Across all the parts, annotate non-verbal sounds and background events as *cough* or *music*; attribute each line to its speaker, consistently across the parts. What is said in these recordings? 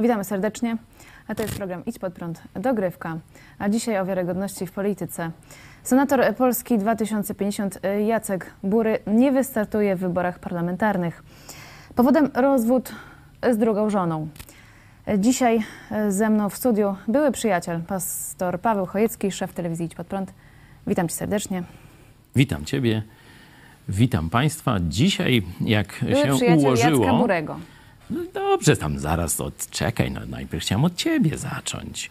Speaker 1: Witamy serdecznie. A to jest program Idź pod prąd, dogrywka. A dzisiaj o wiarygodności w polityce. Senator Polski 2050 Jacek Bury nie wystartuje w wyborach parlamentarnych. Powodem rozwód z drugą żoną. Dzisiaj ze mną w studiu były przyjaciel, pastor Paweł Chojecki, szef telewizji Idź pod prąd. Witam cię serdecznie.
Speaker 2: Witam ciebie, witam państwa. Dzisiaj, jak
Speaker 1: Były
Speaker 2: się
Speaker 1: przyjaciel
Speaker 2: ułożyło...
Speaker 1: Jacka Burego.
Speaker 2: No dobrze, tam zaraz odczekaj. No, najpierw chciałem od ciebie zacząć.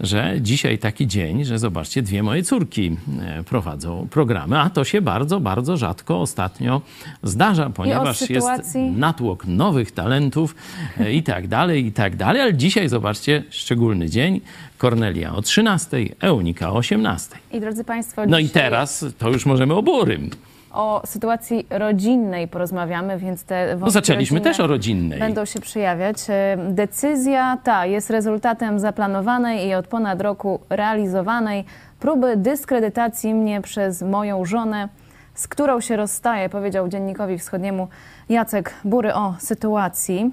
Speaker 2: Że dzisiaj taki dzień, że zobaczcie, dwie moje córki e, prowadzą programy, a to się bardzo, bardzo rzadko ostatnio zdarza, ponieważ jest
Speaker 1: sytuacji-
Speaker 2: natłok nowych talentów e, i tak dalej, i tak dalej. Ale dzisiaj zobaczcie, szczególny dzień. Kornelia o 13, Eunika o 18.
Speaker 1: I drodzy Państwo,
Speaker 2: No i teraz to już możemy o Burym.
Speaker 1: O sytuacji rodzinnej porozmawiamy, więc te
Speaker 2: No
Speaker 1: wątki
Speaker 2: zaczęliśmy też o rodzinnej.
Speaker 1: Będą się przejawiać. E, Decyzja ta jest rezultatem zaplanowanej i od ponad roku realizowanej próby dyskredytacji mnie przez moją żonę, z którą się rozstaje, powiedział dziennikowi wschodniemu Jacek Bury o sytuacji.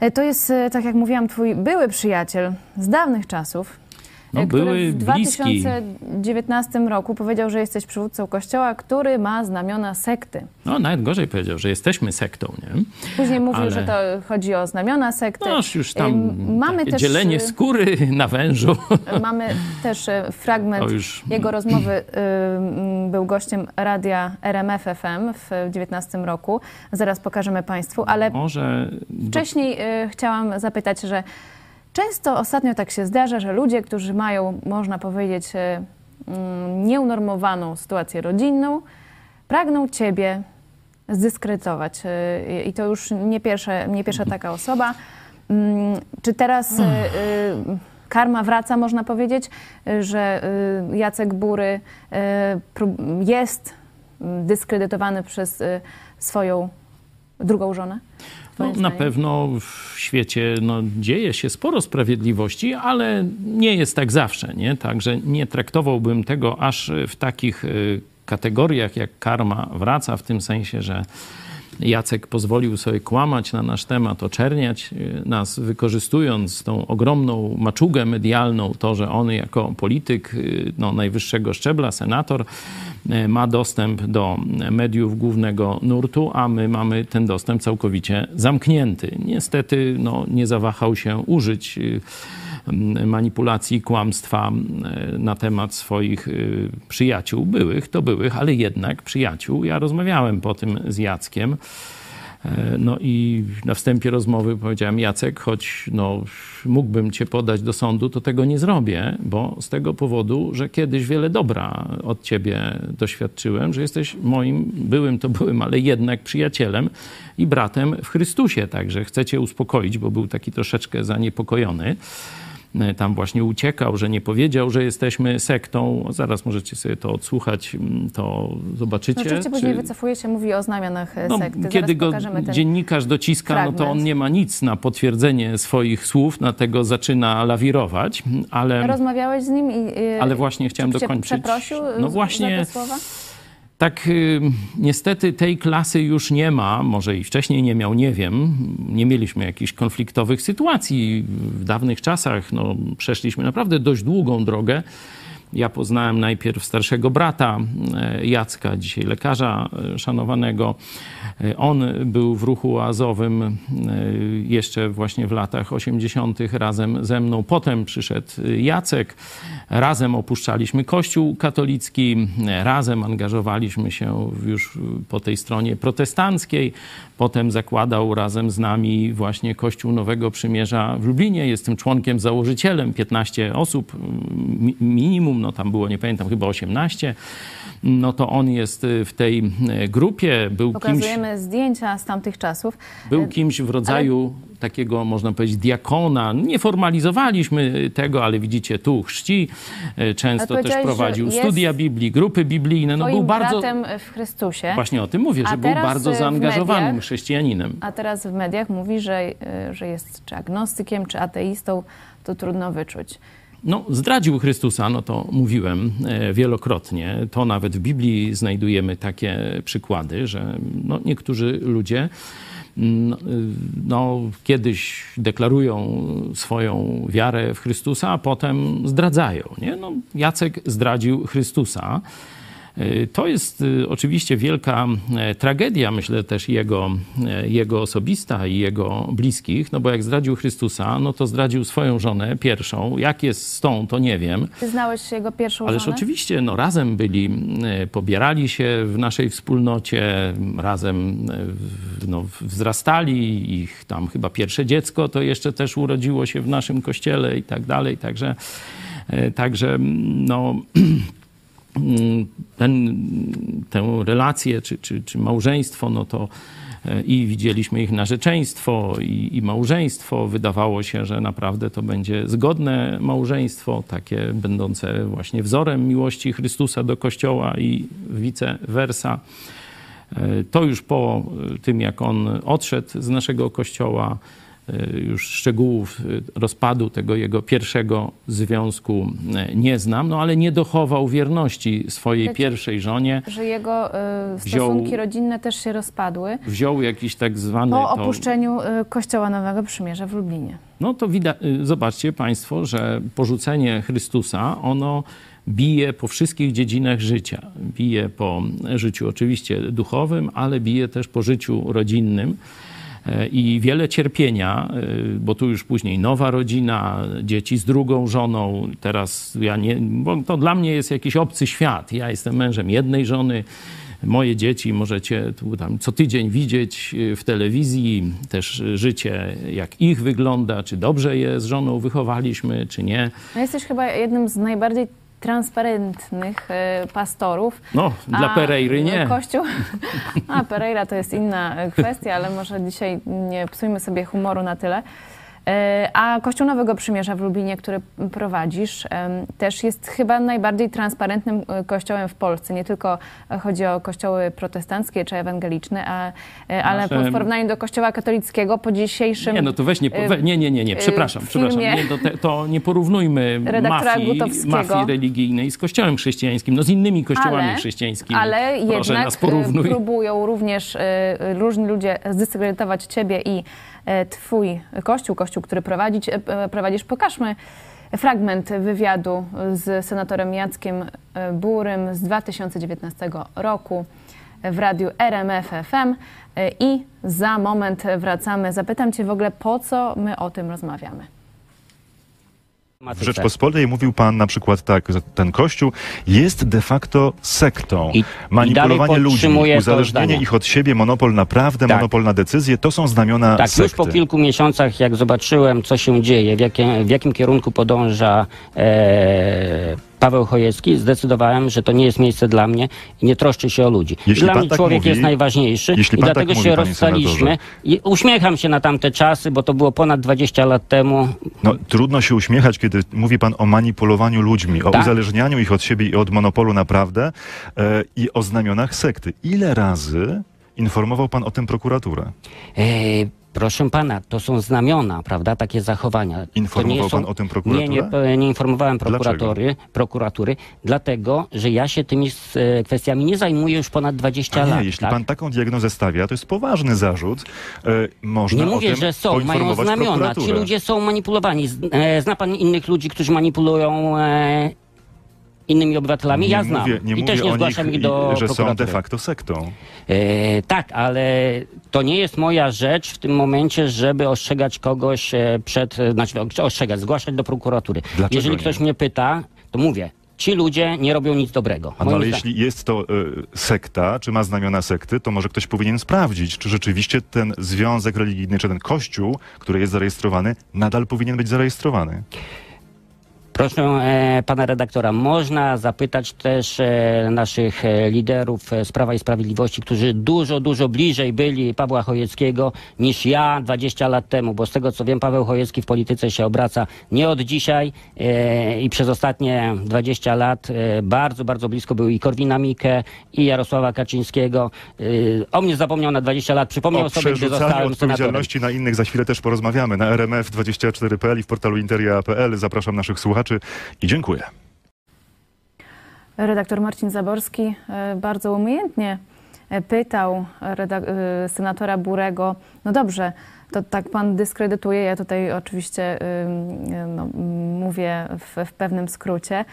Speaker 1: E, To jest, e, tak jak mówiłam, twój były przyjaciel z dawnych czasów.
Speaker 2: No,
Speaker 1: e, który
Speaker 2: były
Speaker 1: w
Speaker 2: bliski.
Speaker 1: 2019 roku powiedział, że jesteś przywódcą kościoła, który ma znamiona sekty.
Speaker 2: No, nawet gorzej powiedział, że jesteśmy sektą, nie?
Speaker 1: Później mówił,
Speaker 2: Ale-
Speaker 1: że to chodzi o znamiona sekty.
Speaker 2: No, już tam
Speaker 1: Ym, Mamy też,
Speaker 2: dzielenie
Speaker 1: y,
Speaker 2: skóry *laughs* na wężu. *laughs*
Speaker 1: Mamy też y, fragment
Speaker 2: już-
Speaker 1: jego rozmowy. y, mm, Był gościem radia RMF FM w 19 roku. Zaraz pokażemy Państwu, ale
Speaker 2: Może
Speaker 1: wcześniej y, chciałam zapytać, że często ostatnio tak się zdarza, że ludzie, którzy mają, można powiedzieć, y, mm, nieunormowaną sytuację rodzinną, pragną Ciebie zdyskredytować. Y, I to już nie, pierwsze, nie pierwsza taka osoba. Mm, Czy teraz y, karma wraca, można powiedzieć, że Jacek Bury jest dyskredytowany przez swoją drugą żonę?
Speaker 2: no, na pewno w świecie no, dzieje się sporo sprawiedliwości, ale nie jest tak zawsze, nie? Także nie traktowałbym tego aż w takich y, kategoriach, jak karma wraca, w tym sensie, że Jacek pozwolił sobie kłamać na nasz temat, oczerniać y, nas, wykorzystując tą ogromną maczugę medialną, to, że on jako polityk y, no, najwyższego szczebla, senator, y, ma dostęp do mediów głównego nurtu, a my mamy ten dostęp całkowicie zamknięty. Niestety no, nie zawahał się użyć manipulacji kłamstwa e, na temat swoich y, przyjaciół, byłych, to byłych, ale jednak przyjaciół. Ja rozmawiałem po tym z Jackiem. E, No i na wstępie rozmowy powiedziałem, Jacek, choć no, mógłbym cię podać do sądu, to tego nie zrobię, bo z tego powodu, że kiedyś wiele dobra od ciebie doświadczyłem, że jesteś moim byłym to byłym, ale jednak przyjacielem i bratem w Chrystusie. Także chcę cię uspokoić, bo był taki troszeczkę zaniepokojony E, tam właśnie uciekał, że nie powiedział, że jesteśmy sektą. Zaraz możecie sobie to odsłuchać, m, to zobaczycie.
Speaker 1: No, oczywiście
Speaker 2: czy-
Speaker 1: później wycofuje się, mówi o znamionach e,
Speaker 2: no,
Speaker 1: sekty.
Speaker 2: kiedy
Speaker 1: Zaraz
Speaker 2: go dziennikarz dociska, no to
Speaker 1: fragment.
Speaker 2: on nie ma nic na potwierdzenie swoich słów, dlatego zaczyna lawirować, ale,
Speaker 1: Rozmawiałeś z nim i... y,
Speaker 2: ale właśnie chciałem
Speaker 1: czy
Speaker 2: dokończyć.
Speaker 1: przeprosił
Speaker 2: No właśnie,
Speaker 1: za te słowa?
Speaker 2: Tak y, niestety tej klasy już nie ma, może i wcześniej nie miał, nie wiem. Nie mieliśmy jakichś konfliktowych sytuacji w dawnych czasach. No, przeszliśmy naprawdę dość długą drogę. Ja poznałem najpierw starszego brata e, Jacka, dzisiaj lekarza e, szanowanego. E, On był w ruchu oazowym jeszcze właśnie w latach 80. razem ze mną. Potem przyszedł Jacek. Razem opuszczaliśmy Kościół katolicki, razem angażowaliśmy się już po tej stronie protestanckiej. Potem zakładał razem z nami właśnie Kościół Nowego Przymierza w Lublinie. Jestem członkiem, założycielem, 15 osób mi- minimum, no tam było, nie pamiętam, chyba 18. No to on jest y, w tej y, grupie, był kimś,
Speaker 1: Pokazujemy zdjęcia z tamtych czasów.
Speaker 2: był kimś w rodzaju takiego, można powiedzieć, diakona. Nie formalizowaliśmy tego, ale widzicie, tu chrzci. Y, Często też prowadził studia Biblii, grupy biblijne. No był bardzo...
Speaker 1: w Chrystusie.
Speaker 2: Właśnie o tym mówię, że był bardzo
Speaker 1: y,
Speaker 2: zaangażowanym
Speaker 1: mediach-
Speaker 2: chrześcijaninem.
Speaker 1: A teraz w mediach mówi, że, y, że jest czy agnostykiem, czy ateistą. To trudno wyczuć.
Speaker 2: No, zdradził Chrystusa, no to mówiłem e, wielokrotnie. To nawet w Biblii znajdujemy takie przykłady, że no, niektórzy ludzie no, no, kiedyś deklarują swoją wiarę w Chrystusa, a potem zdradzają. Nie? No, Jacek zdradził Chrystusa. Y, to jest y, oczywiście wielka e, tragedia, myślę też jego, e, jego osobista i jego bliskich, no bo jak zdradził Chrystusa, no to zdradził swoją żonę pierwszą. Jak jest z tą, to nie wiem.
Speaker 1: Ty znałeś jego pierwszą
Speaker 2: Ależ
Speaker 1: żonę?
Speaker 2: oczywiście, no razem byli, e, pobierali się w naszej wspólnocie, razem no, wzrastali, ich tam chyba pierwsze dziecko to jeszcze też urodziło się w naszym kościele i tak dalej, także, także no... *clears throat* ten, tę relację czy, czy, czy małżeństwo, no to e, i widzieliśmy ich narzeczeństwo i, i, małżeństwo. Wydawało się, że naprawdę to będzie zgodne małżeństwo, takie będące właśnie wzorem miłości Chrystusa do Kościoła i vice versa. E, to już po tym, jak on odszedł z naszego Kościoła, E, już szczegółów e, rozpadu tego jego pierwszego związku e, nie znam, no ale nie dochował wierności swojej pierwszej żonie.
Speaker 1: Że jego y, stosunki wziął, rodzinne też się rozpadły.
Speaker 2: Wziął jakiś tak zwany...
Speaker 1: Po opuszczeniu to, Kościoła Nowego Przymierza w Lublinie.
Speaker 2: No to widać, zobaczcie Państwo, że porzucenie Chrystusa, ono bije po wszystkich dziedzinach życia. Bije po życiu oczywiście duchowym, ale bije też po życiu rodzinnym. E, i wiele cierpienia, e, bo tu już później nowa rodzina, dzieci z drugą żoną. Teraz ja nie, bo to dla mnie jest jakiś obcy świat. Ja jestem mężem jednej żony. Moje dzieci możecie tu tam co tydzień widzieć e, w telewizji też życie, jak ich wygląda, czy dobrze je z żoną wychowaliśmy, czy nie.
Speaker 1: No jesteś chyba jednym z najbardziej transparentnych e, pastorów.
Speaker 2: No, dla Pereiry nie.
Speaker 1: Kościół, *laughs* a Pereira to jest inna kwestia, ale może dzisiaj nie psujmy sobie humoru na tyle. E, a Kościół Nowego Przymierza w Lublinie, który prowadzisz, też jest chyba najbardziej transparentnym e, kościołem w Polsce. Nie tylko chodzi o kościoły protestanckie czy ewangeliczne, a, e, ale Nasze... w porównaniu do kościoła katolickiego po dzisiejszym...
Speaker 2: Nie, no to weź nie, nie, nie, nie, nie. przepraszam, przepraszam. Nie, to, to, nie porównujmy mafii, mafii religijnej z kościołem chrześcijańskim, no z innymi kościołami ale, chrześcijańskimi.
Speaker 1: Ale jednak próbują również różni ludzie zdyskredytować ciebie i twój kościół, kościół, który prowadzić, e, e, prowadzisz. Pokażmy fragment wywiadu z senatorem Jackiem Burym z 2019 roku w radiu RMF FM i za moment wracamy. Zapytam Cię w ogóle, po co my o tym rozmawiamy.
Speaker 3: W Rzeczpospolitej mówił pan na przykład tak, że ten kościół jest de facto sektą. I, Manipulowanie i ludźmi, uzależnienie ich od siebie, monopol na prawdę, tak. monopol na decyzję, to są znamiona
Speaker 4: tak,
Speaker 3: sekty.
Speaker 4: już po kilku miesiącach, jak zobaczyłem, co się dzieje, w, jakie, w jakim kierunku podąża e, Paweł Chojecki, zdecydowałem, że to nie jest miejsce dla mnie i nie troszczy się o ludzi. Jeśli dla mnie tak człowiek mówi, jest najważniejszy i dlatego tak mówi, się rozstaliśmy. I uśmiecham się na tamte czasy, bo to było ponad 20 lat temu.
Speaker 3: No, trudno się uśmiechać, kiedy mówi pan o manipulowaniu ludźmi, o tak. uzależnianiu ich od siebie i od monopolu naprawdę e, i o znamionach sekty. Ile razy informował pan o tym prokuraturę?
Speaker 4: E, Proszę pana, to są znamiona, prawda, takie zachowania.
Speaker 3: Informował
Speaker 4: są,
Speaker 3: pan o tym prokuraturę?
Speaker 4: Nie, nie, nie informowałem prokuratury, prokuratury, dlatego, że ja się tymi e, kwestiami nie zajmuję już ponad 20
Speaker 3: A nie,
Speaker 4: lat.
Speaker 3: Jeśli tak? pan taką diagnozę stawia, to jest poważny zarzut. E, można
Speaker 4: nie mówię, że są, mają znamiona. Ci ludzie są manipulowani. E, zna pan innych ludzi, którzy manipulują e, innymi obywatelami?
Speaker 3: Nie
Speaker 4: ja znam.
Speaker 3: Mówię, nie
Speaker 4: I też nie zgłaszam ich do
Speaker 3: że są de facto sektą.
Speaker 4: E, tak, ale to nie jest moja rzecz w tym momencie, żeby ostrzegać kogoś e, przed, e, znaczy ostrzegać, zgłaszać do prokuratury.
Speaker 3: Dlaczego
Speaker 4: Jeżeli ktoś
Speaker 3: nie?
Speaker 4: mnie pyta, to mówię, ci ludzie nie robią nic dobrego.
Speaker 3: No, ale jeśli jest to y, sekta, czy ma znamiona sekty, to może ktoś powinien sprawdzić, czy rzeczywiście ten związek religijny, czy ten kościół, który jest zarejestrowany, nadal powinien być zarejestrowany.
Speaker 4: Proszę e, pana redaktora, można zapytać też e, naszych e, liderów e, z Prawa i Sprawiedliwości, którzy dużo, dużo bliżej byli Pawła Chojeckiego niż ja 20 lat temu, bo z tego co wiem, Paweł Chojecki w polityce się obraca nie od dzisiaj e, i przez ostatnie 20 lat e, bardzo, bardzo blisko był i Korwina Mikke, i Jarosława Kaczyńskiego. o mnie zapomniał na 20 lat, przypomniał
Speaker 3: o
Speaker 4: sobie, gdy zostałem
Speaker 3: odpowiedzialności
Speaker 4: senatorem.
Speaker 3: na innych za chwilę też porozmawiamy. Na RMF24.pl i w portalu interia.pl zapraszam naszych słuchaczy. I dziękuję.
Speaker 1: Redaktor Marcin Zaborski e, bardzo umiejętnie e, pytał e, senatora Burego, no dobrze, to tak pan dyskredytuje, ja tutaj oczywiście no, mówię w, w pewnym skrócie,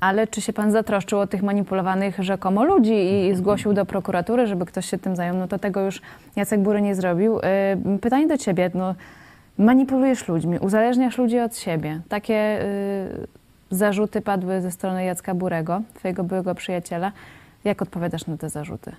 Speaker 1: ale czy się pan zatroszczył o tych manipulowanych rzekomo ludzi i, i zgłosił do prokuratury, żeby ktoś się tym zajął? No to tego już Jacek Bury nie zrobił. Pytanie do ciebie, no manipulujesz ludźmi, uzależniasz ludzi od siebie. Takie zarzuty padły ze strony Jacka Burego, twojego byłego przyjaciela. Jak odpowiadasz na te zarzuty?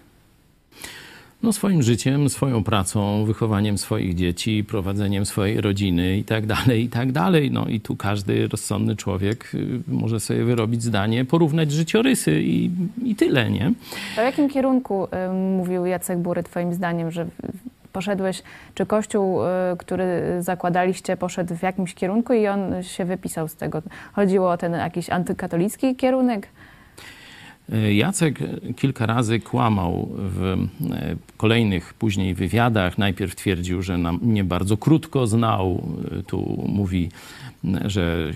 Speaker 2: No swoim życiem, swoją pracą, wychowaniem swoich dzieci, prowadzeniem swojej rodziny i tak dalej, i tak dalej. No i tu każdy rozsądny człowiek y, może sobie wyrobić zdanie, porównać życiorysy i, i tyle, nie?
Speaker 1: To w jakim kierunku y, mówił Jacek Bury twoim zdaniem, że poszedłeś, czy kościół, y, który zakładaliście, poszedł w jakimś kierunku i on się wypisał z tego? Chodziło o ten jakiś antykatolicki kierunek?
Speaker 2: Jacek kilka razy kłamał w e, kolejnych później wywiadach. Najpierw twierdził, że mnie bardzo krótko znał. Tu mówi, że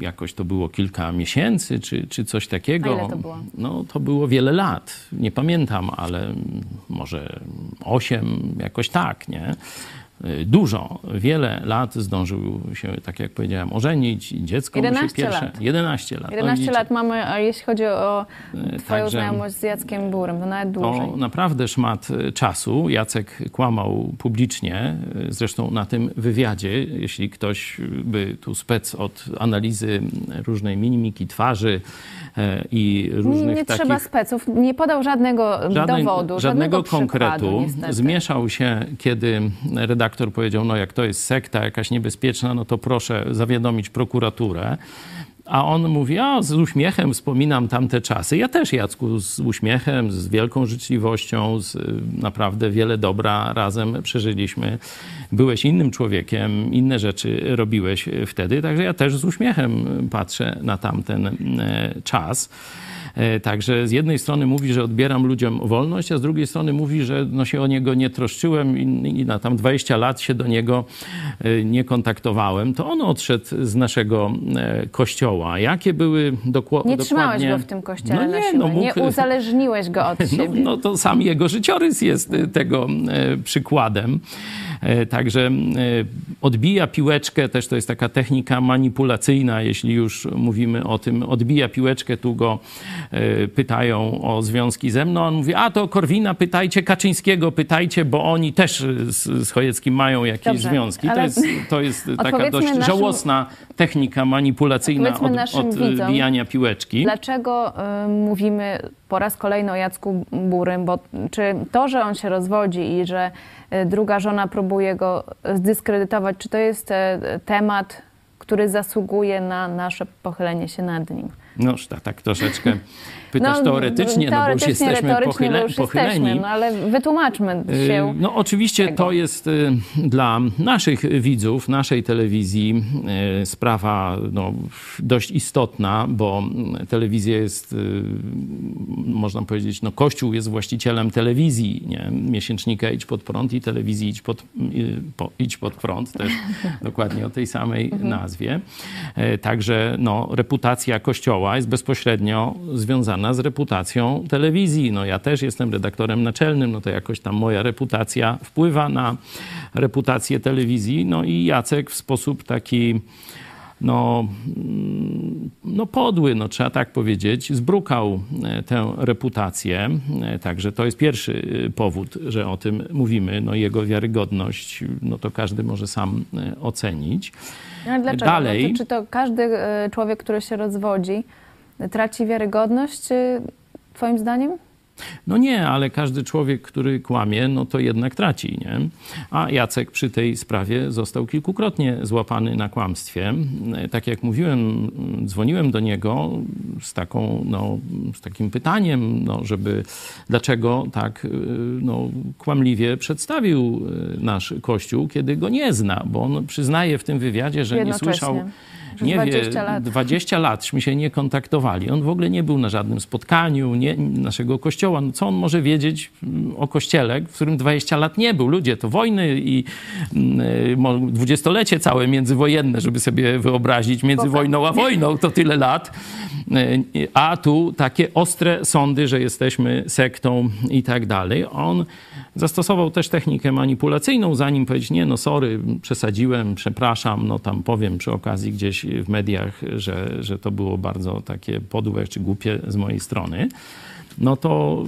Speaker 2: jakoś to było kilka miesięcy czy, czy coś takiego.
Speaker 1: A ile to było?
Speaker 2: No to było wiele lat. Nie pamiętam, ale może osiem, jakoś tak, nie? Y, dużo, wiele lat zdążył się, tak jak powiedziałem, ożenić, dziecko
Speaker 1: 11
Speaker 2: się pierwsze.
Speaker 1: Lat.
Speaker 2: 11 lat.
Speaker 1: 11 no, lat mamy, a jeśli chodzi o y, twoją Także, znajomość z Jackiem Burem, to nawet dłużej.
Speaker 2: To naprawdę szmat y, czasu. Jacek kłamał publicznie, zresztą na tym wywiadzie, jeśli ktoś by tu spec od analizy różnej mimiki twarzy, i różnych
Speaker 1: nie, nie
Speaker 2: takich...
Speaker 1: trzeba speców, nie podał żadnego Żadnej, dowodu, żadnego, konkretu.
Speaker 2: Zmieszał się, kiedy redaktor powiedział, no jak to jest sekta jakaś niebezpieczna, no to proszę zawiadomić prokuraturę. A on mówi, a z uśmiechem wspominam tamte czasy. Ja też, Jacku, z uśmiechem, z wielką życzliwością, z, naprawdę wiele dobra razem przeżyliśmy. Byłeś innym człowiekiem, inne rzeczy robiłeś wtedy, także ja też z uśmiechem patrzę na tamten czas. E, także z jednej strony mówi, że odbieram ludziom wolność, a z drugiej strony mówi, że no się o niego nie troszczyłem i, i na tam 20 lat się do niego e, nie kontaktowałem. To on odszedł z naszego e, kościoła. Jakie były dokładnie...
Speaker 1: Nie trzymałeś go w tym kościele no nie, no mógł... nie uzależniłeś go od *laughs*
Speaker 2: no,
Speaker 1: siebie.
Speaker 2: No to sam jego życiorys jest tego przykładem. E, także e, odbija piłeczkę, też to jest taka technika manipulacyjna, jeśli już mówimy o tym, odbija piłeczkę, tu go e, pytają o związki ze mną, on mówi, a to Korwina pytajcie, Kaczyńskiego pytajcie, bo oni też z, z Chojeckim mają jakieś Dobrze, związki. To jest, to jest *laughs* taka dość naszym, żałosna technika manipulacyjna od, odbijania piłeczki.
Speaker 1: Dlaczego y, mówimy po raz kolejny o Jacku Burym, bo czy to, że on się rozwodzi i że E, druga żona próbuje go zdyskredytować. Czy to jest e, temat, który zasługuje na nasze pochylenie się nad nim?
Speaker 2: No, tak, tak troszeczkę *laughs* pytasz no, teoretycznie, no bo już jesteśmy pochyle, już pochyleni. Jesteśmy,
Speaker 1: no ale wytłumaczmy y, się.
Speaker 2: No oczywiście tego. to jest y, dla naszych widzów, naszej telewizji y, sprawa no, dość istotna, bo telewizja jest, można powiedzieć, no Kościół jest właścicielem telewizji, nie? miesięcznika Idź Pod Prąd i telewizji Idź Pod, po, Idź pod Prąd, też *laughs* dokładnie o tej samej mhm. nazwie. Także no, reputacja Kościoła jest bezpośrednio związana z reputacją telewizji. No ja też jestem redaktorem naczelnym, no to jakoś tam moja reputacja wpływa na reputację telewizji. No i Jacek w sposób taki no, mm, no podły, no trzeba tak powiedzieć, zbrukał e, tę reputację. E, także to jest pierwszy e, powód, że o tym mówimy. No jego wiarygodność, no to każdy może sam ocenić.
Speaker 1: No, dlaczego? Dalej, no to, czy to każdy człowiek, który się rozwodzi, traci wiarygodność, Twoim zdaniem?
Speaker 2: No nie, ale każdy człowiek, który kłamie, no to jednak traci, nie? A Jacek przy tej sprawie został kilkukrotnie złapany na kłamstwie. Tak jak mówiłem, dzwoniłem do niego z, taką, no, z takim pytaniem, no, żeby dlaczego tak y, no, kłamliwie przedstawił y, nasz Kościół, kiedy go nie zna, bo on przyznaje w tym wywiadzie, że nie słyszał
Speaker 1: nie 20 wie, lat.
Speaker 2: 20 latśmy się nie kontaktowali. On w ogóle nie był na żadnym spotkaniu nie, naszego kościoła. No, co on może wiedzieć mm, o kościele, w którym 20 lat nie był? Ludzie, to wojny i mm, dwudziestolecie całe międzywojenne, żeby sobie wyobrazić, między wojną a wojną to tyle lat. Y, a tu takie ostre sądy, że jesteśmy sektą i tak dalej. On zastosował też technikę manipulacyjną, zanim powiedzieć, nie, no sorry, przesadziłem, przepraszam, no tam powiem przy okazji gdzieś w mediach, że, że to było bardzo takie podłe czy głupie z mojej strony no to,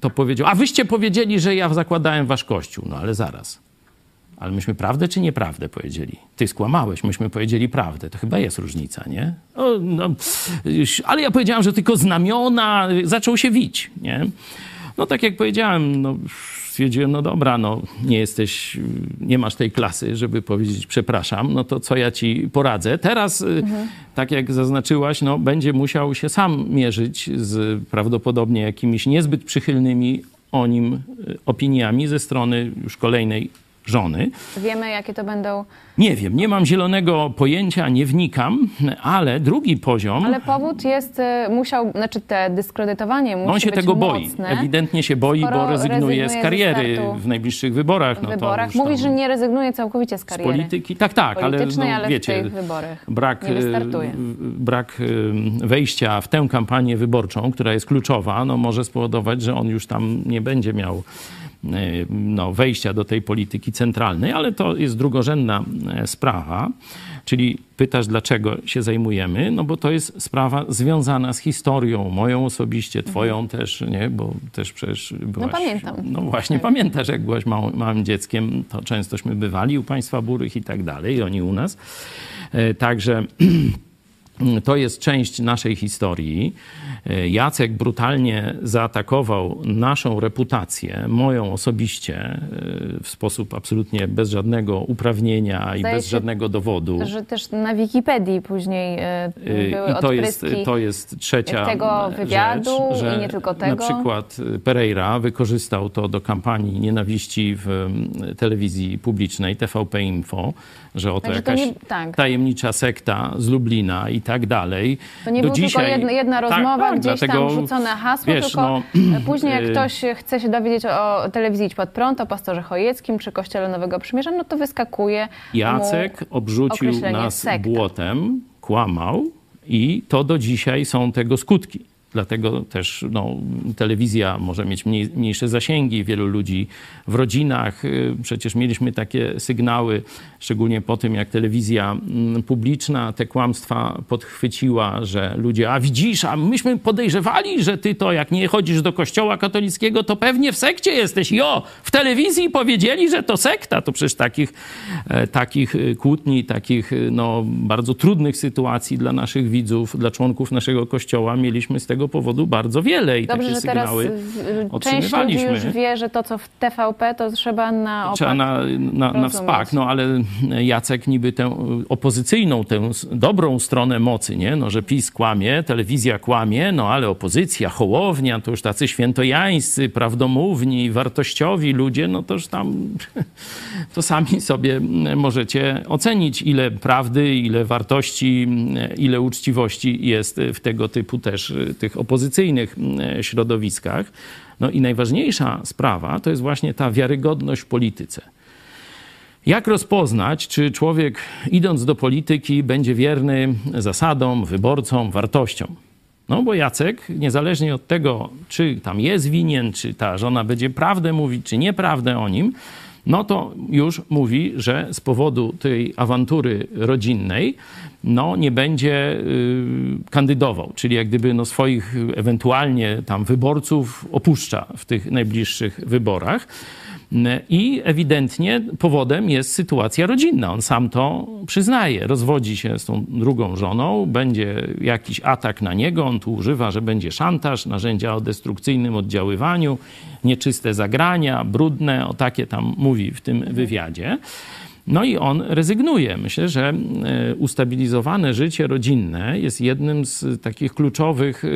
Speaker 2: to powiedział, a wyście powiedzieli, że ja zakładałem wasz kościół. No ale zaraz. Ale myśmy prawdę czy nieprawdę powiedzieli? Ty skłamałeś, myśmy powiedzieli prawdę. To chyba jest różnica, nie? O, no, ale ja powiedziałem, że tylko znamiona, zaczął się wić, nie? No tak jak powiedziałem, no, stwierdziłem, no dobra, no nie jesteś, nie masz tej klasy, żeby powiedzieć przepraszam, no to co ja ci poradzę. Teraz, y, mhm. tak jak zaznaczyłaś, no będzie musiał się sam mierzyć z prawdopodobnie jakimiś niezbyt przychylnymi o nim y, opiniami ze strony już kolejnej żony.
Speaker 1: Wiemy, jakie to będą.
Speaker 2: Nie wiem, nie mam zielonego pojęcia, nie wnikam, ale drugi poziom.
Speaker 1: Ale powód jest, y, musiał, znaczy te dyskredytowanie musi
Speaker 2: On się tego
Speaker 1: boi.
Speaker 2: Ewidentnie się boi, bo rezygnuje, rezygnuje z kariery w najbliższych wyborach.
Speaker 1: No wyborach. Mówi, że nie rezygnuje całkowicie z kariery.
Speaker 2: Z polityki, tak, tak, ale, no,
Speaker 1: ale
Speaker 2: wiecie,
Speaker 1: tych wyborach
Speaker 2: brak, brak wejścia w tę kampanię wyborczą, która jest kluczowa, no może spowodować, że on już tam nie będzie miał no, wejścia do tej polityki centralnej, ale to jest drugorzędna e, sprawa. Czyli pytasz, dlaczego się zajmujemy? No bo to jest sprawa związana z historią, moją osobiście, twoją mhm. też, nie? Bo też przecież byłaś...
Speaker 1: No pamiętam.
Speaker 2: No właśnie, tak. pamiętasz, jak byłaś małym, małym dzieckiem, to częstośmy bywali u państwa burych i tak dalej, oni u nas. E, także... *clears throat* To jest część naszej historii. E, Jacek brutalnie zaatakował naszą reputację, moją osobiście, e, w sposób absolutnie bez żadnego uprawnienia i bez się, żadnego dowodu.
Speaker 1: Że też na Wikipedii później e, były
Speaker 2: I to jest, to jest trzecia
Speaker 1: tego wywiadu rzecz, że i nie tylko tego.
Speaker 2: Na przykład Pereira wykorzystał to do kampanii nienawiści w telewizji publicznej TVP Info, że oto jakaś nie, tak. tajemnicza sekta z Lublina i tak dalej.
Speaker 1: To nie
Speaker 2: Do dzisiaj,
Speaker 1: tylko jedna, jedna tak, rozmowa, tak, gdzieś dlatego, tam rzucone hasło, wiesz, tylko no, później jak y- ktoś chce się dowiedzieć o telewizji Idź Pod Prąd, o pastorze Chojeckim czy Kościele Nowego Przymierza, no to wyskakuje
Speaker 2: Jacek obrzucił nas sekta. błotem, kłamał i to do dzisiaj są tego skutki. Dlatego też no, telewizja może mieć mniej, mniejsze zasięgi, wielu ludzi w rodzinach. Y, przecież mieliśmy takie sygnały, szczególnie po tym, jak telewizja mm, publiczna te kłamstwa podchwyciła, że ludzie, a widzisz, a myśmy podejrzewali, że ty to jak nie chodzisz do kościoła katolickiego, to pewnie w sekcie jesteś. Jo, w telewizji powiedzieli, że to sekta. To przecież takich, e, takich y, kłótni, takich y, no, bardzo trudnych sytuacji dla naszych widzów, dla członków naszego kościoła mieliśmy z tego tego powodu bardzo wiele i
Speaker 1: Dobrze,
Speaker 2: takie
Speaker 1: że
Speaker 2: sygnały
Speaker 1: teraz część ludzi już wie, że to, co w TVP, to trzeba na opak.
Speaker 2: Trzeba na, na, na wspak, no ale Jacek niby tę opozycyjną, tę dobrą stronę mocy, nie? No, że PiS kłamie, telewizja kłamie, no ale opozycja, Hołownia, to już tacy świętojańscy, prawdomówni, wartościowi ludzie, no to już tam *laughs* to sami sobie możecie ocenić, ile prawdy, ile wartości, ile uczciwości jest w tego typu też tych tych opozycyjnych mm, środowiskach. No i najważniejsza sprawa to jest właśnie ta wiarygodność w polityce. Jak rozpoznać, czy człowiek idąc do polityki będzie wierny zasadom, wyborcom, wartościom? No bo Jacek, niezależnie od tego, czy tam jest winien, czy ta żona będzie prawdę mówić, czy nieprawdę o nim, no to już mówi, że z powodu tej awantury rodzinnej no, nie będzie y, kandydował, czyli jak gdyby no, swoich ewentualnie tam wyborców opuszcza w tych najbliższych wyborach. I ewidentnie powodem jest sytuacja rodzinna. On sam to przyznaje. Rozwodzi się z tą drugą żoną, będzie jakiś atak na niego. On tu używa, że będzie szantaż, narzędzia o destrukcyjnym oddziaływaniu, nieczyste zagrania, brudne, o takie tam mówi w tym wywiadzie. No i on rezygnuje. Myślę, że e, ustabilizowane życie rodzinne jest jednym z takich kluczowych e,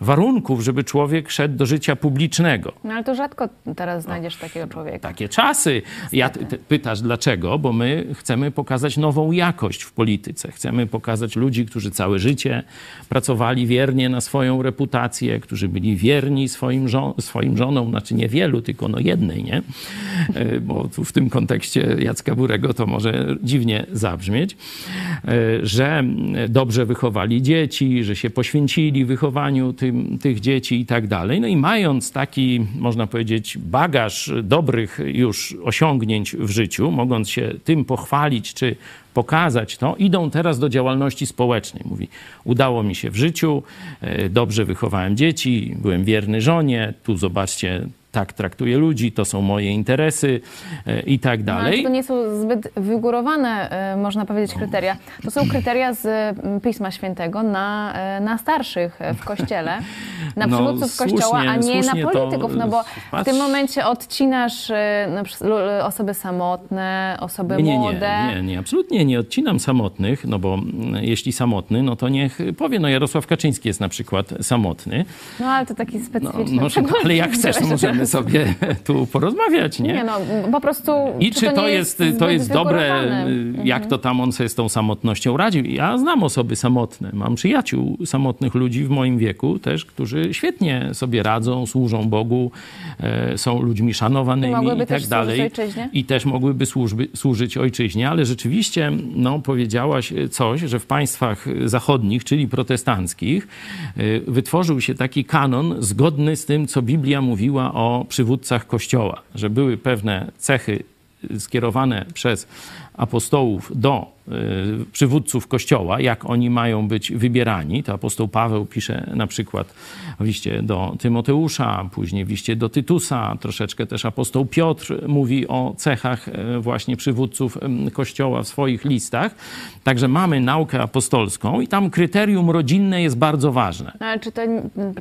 Speaker 2: warunków, żeby człowiek szedł do życia publicznego.
Speaker 1: No ale to rzadko teraz znajdziesz takiego człowieka.
Speaker 2: Takie czasy. Ja pytasz dlaczego? Bo my chcemy pokazać nową jakość w polityce. Chcemy pokazać ludzi, którzy całe życie pracowali wiernie na swoją reputację, którzy byli wierni swoim, żon swoim żonom, znaczy niewielu, tylko no jednej, nie? E, bo tu w tym kontekście Jacka Burego to może dziwnie zabrzmieć, e, że dobrze wychowali dzieci, że się poświęcili wychowaniu tym, tych dzieci i tak dalej. No i mając taki, można powiedzieć, bagaż dobrych już osiągnięć w życiu, mogąc się tym pochwalić czy pokazać to, idą teraz do działalności społecznej. Mówi, udało mi się w życiu, e, dobrze wychowałem dzieci, byłem wierny żonie, tu zobaczcie, tak traktuję ludzi, to są moje interesy e, i tak no, dalej.
Speaker 1: No, to nie są zbyt wygórowane, e, można powiedzieć, kryteria. To są kryteria z Pisma Świętego na, e, na starszych w kościele, na no, przywódców słusznie, kościoła, a nie na polityków, no bo w tym momencie odcinasz osoby samotne, osoby
Speaker 2: nie,
Speaker 1: młode.
Speaker 2: Nie, nie, nie, absolutnie nie odcinam samotnych, no bo jeśli samotny, no to niech powie, no Jarosław Kaczyński jest na przykład samotny.
Speaker 1: No ale to taki specyficzny
Speaker 2: no, no, Ale jak chcesz, to możemy *laughs* *laughs* sobie tu porozmawiać, nie?
Speaker 1: Nie, no po prostu...
Speaker 2: I czy, czy to, to, jest, to jest dobre, jak mhm. to tam on sobie z tą samotnością radził? Ja znam osoby samotne, mam przyjaciół samotnych ludzi w moim wieku też, którzy świetnie sobie radzą, służą Bogu, e, są ludźmi szanowanymi i, tak dalej. I też mogłyby służby, służyć ojczyźnie, ale rzeczywiście, no powiedziałaś coś, że w państwach zachodnich, czyli protestanckich, e, wytworzył się taki kanon zgodny z tym, co Biblia mówiła o przywódcach Kościoła, że były pewne cechy skierowane przez apostołów do przywódców Kościoła, jak oni mają być wybierani. To apostoł Paweł pisze na przykład w liście do Tymoteusza, później w liście do Tytusa, troszeczkę też apostoł Piotr mówi o cechach y, właśnie przywódców y, Kościoła w swoich listach. Także mamy naukę apostolską i tam kryterium rodzinne jest bardzo ważne.
Speaker 1: No, ale czy to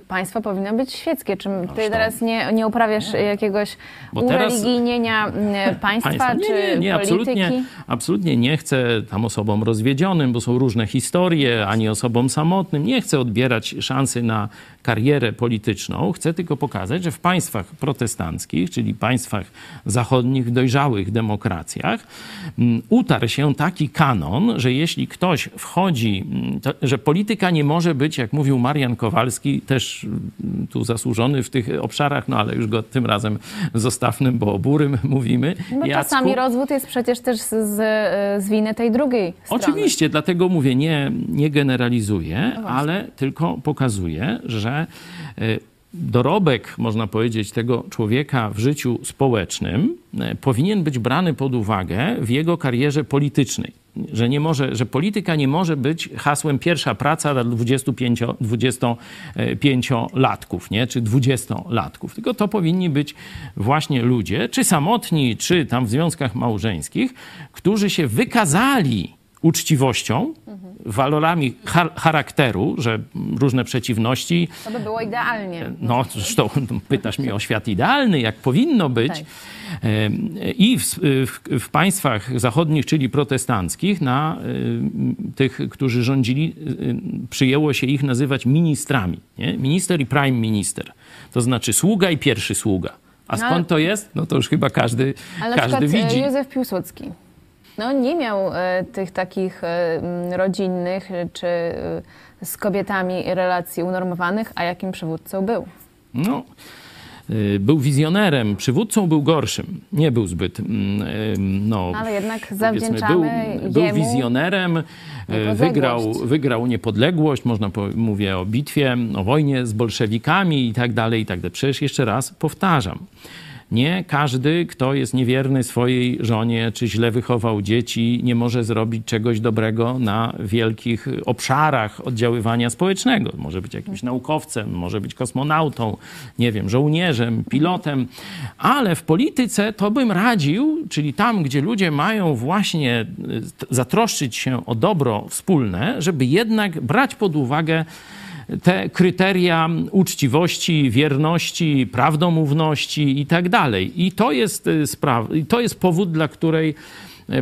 Speaker 1: państwo powinno być świeckie? Czy ty teraz nie, nie uprawiasz jakiegoś Bo ureligijnienia państwa, państwa. Nie,
Speaker 2: nie, nie,
Speaker 1: czy
Speaker 2: polityki? Absolutnie, absolutnie nie chcę tam osobom rozwiedzionym, bo są różne historie, ani osobom samotnym. Nie chcę odbierać szansy na karierę polityczną. Chcę tylko pokazać, że w państwach protestanckich, czyli państwach zachodnich, dojrzałych demokracjach, mm, utarł się taki kanon, że jeśli ktoś wchodzi, mm, to, że polityka nie może być, jak mówił Marian Kowalski, też mm, tu zasłużony w tych obszarach, no ale już go tym razem zostawmy, bo o burym *laughs* mówimy.
Speaker 1: Bo Jacku, czasami rozwód jest przecież też z, z, z winy tej drugiej
Speaker 2: strony. Oczywiście, dlatego mówię, nie, nie generalizuję, no ale tylko pokazuję, że E, dorobek, można powiedzieć, tego człowieka w życiu społecznym e, powinien być brany pod uwagę w jego karierze politycznej. Że, nie może, że polityka nie może być hasłem pierwsza praca dla 25, 25-latków, nie? czy 20-latków. Tylko to powinni być właśnie ludzie, czy samotni, czy tam w związkach małżeńskich, którzy się wykazali uczciwością, walorami charakteru, że różne przeciwności.
Speaker 1: To by było idealnie.
Speaker 2: No, zresztą pytasz mnie o świat idealny, jak powinno być. Tak. I w, w, w, państwach zachodnich, czyli protestanckich, na tych, którzy rządzili, przyjęło się ich nazywać ministrami. Nie? Minister i prime minister. To znaczy sługa i pierwszy sługa. A no, skąd to jest? No to już chyba każdy,
Speaker 1: ale
Speaker 2: każdy widzi.
Speaker 1: Józef Piłsudski. No nie miał e, tych takich e, rodzinnych czy e, z kobietami relacji unormowanych, a jakim przywódcą był?
Speaker 2: No, był wizjonerem, przywódcą był gorszym. Nie był zbyt, no...
Speaker 1: Ale jednak zawdzięczamy
Speaker 2: był, był wizjonerem, wygrał, wygrał niepodległość, można mówię o bitwie, o wojnie z bolszewikami i tak dalej, i tak dalej. Przecież jeszcze raz powtarzam, nie każdy, kto jest niewierny swojej żonie, czy źle wychował dzieci, nie może zrobić czegoś dobrego na wielkich obszarach oddziaływania społecznego. Może być jakimś naukowcem, może być kosmonautą, nie wiem, żołnierzem, pilotem, ale w polityce to bym radził, czyli tam, gdzie ludzie mają właśnie e, zatroszczyć się o dobro wspólne, żeby jednak brać pod uwagę te kryteria uczciwości, wierności, prawdomówności i tak dalej. I to jest, sprawa, to jest powód, dla której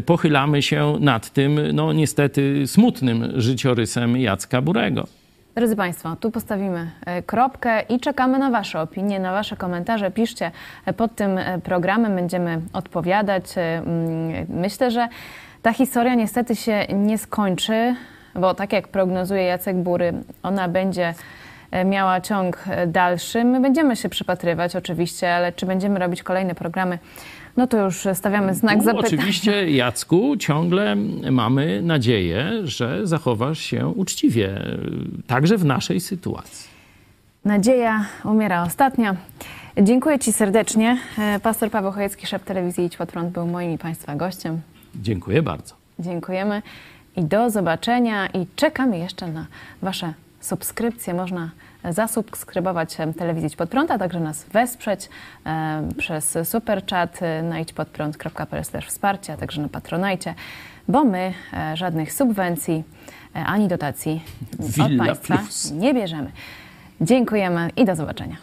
Speaker 2: pochylamy się nad tym, no niestety, smutnym życiorysem Jacka Burego.
Speaker 1: Drodzy Państwo, tu postawimy e, kropkę i czekamy na Wasze opinie, na Wasze komentarze. Piszcie pod tym programem, będziemy odpowiadać. Mm, myślę, że ta historia niestety się nie skończy, bo tak jak prognozuje Jacek Bury, ona będzie miała ciąg dalszy. My będziemy się przypatrywać oczywiście, ale czy będziemy robić kolejne programy no to już stawiamy znak zapytania.
Speaker 2: Oczywiście, Jacku, ciągle mamy nadzieję, że zachowasz się uczciwie, także w naszej sytuacji.
Speaker 1: Nadzieja umiera ostatnia. Dziękuję Ci serdecznie. E, pastor Paweł Chojecki, szef telewizji Idź Pod Prąd, był moim i Państwa gościem.
Speaker 2: Dziękuję bardzo.
Speaker 1: Dziękujemy i do zobaczenia i czekamy jeszcze na Wasze subskrypcje. Można zasubskrybować telewizję Pod Prąd, a także nas wesprzeć przez super chat na idźpodprąd.pl wsparcie, a także na Patronajcie, bo my e, żadnych subwencji e, ani dotacji
Speaker 2: Villa
Speaker 1: od Państwa
Speaker 2: plus.
Speaker 1: nie bierzemy. Dziękujemy i do zobaczenia.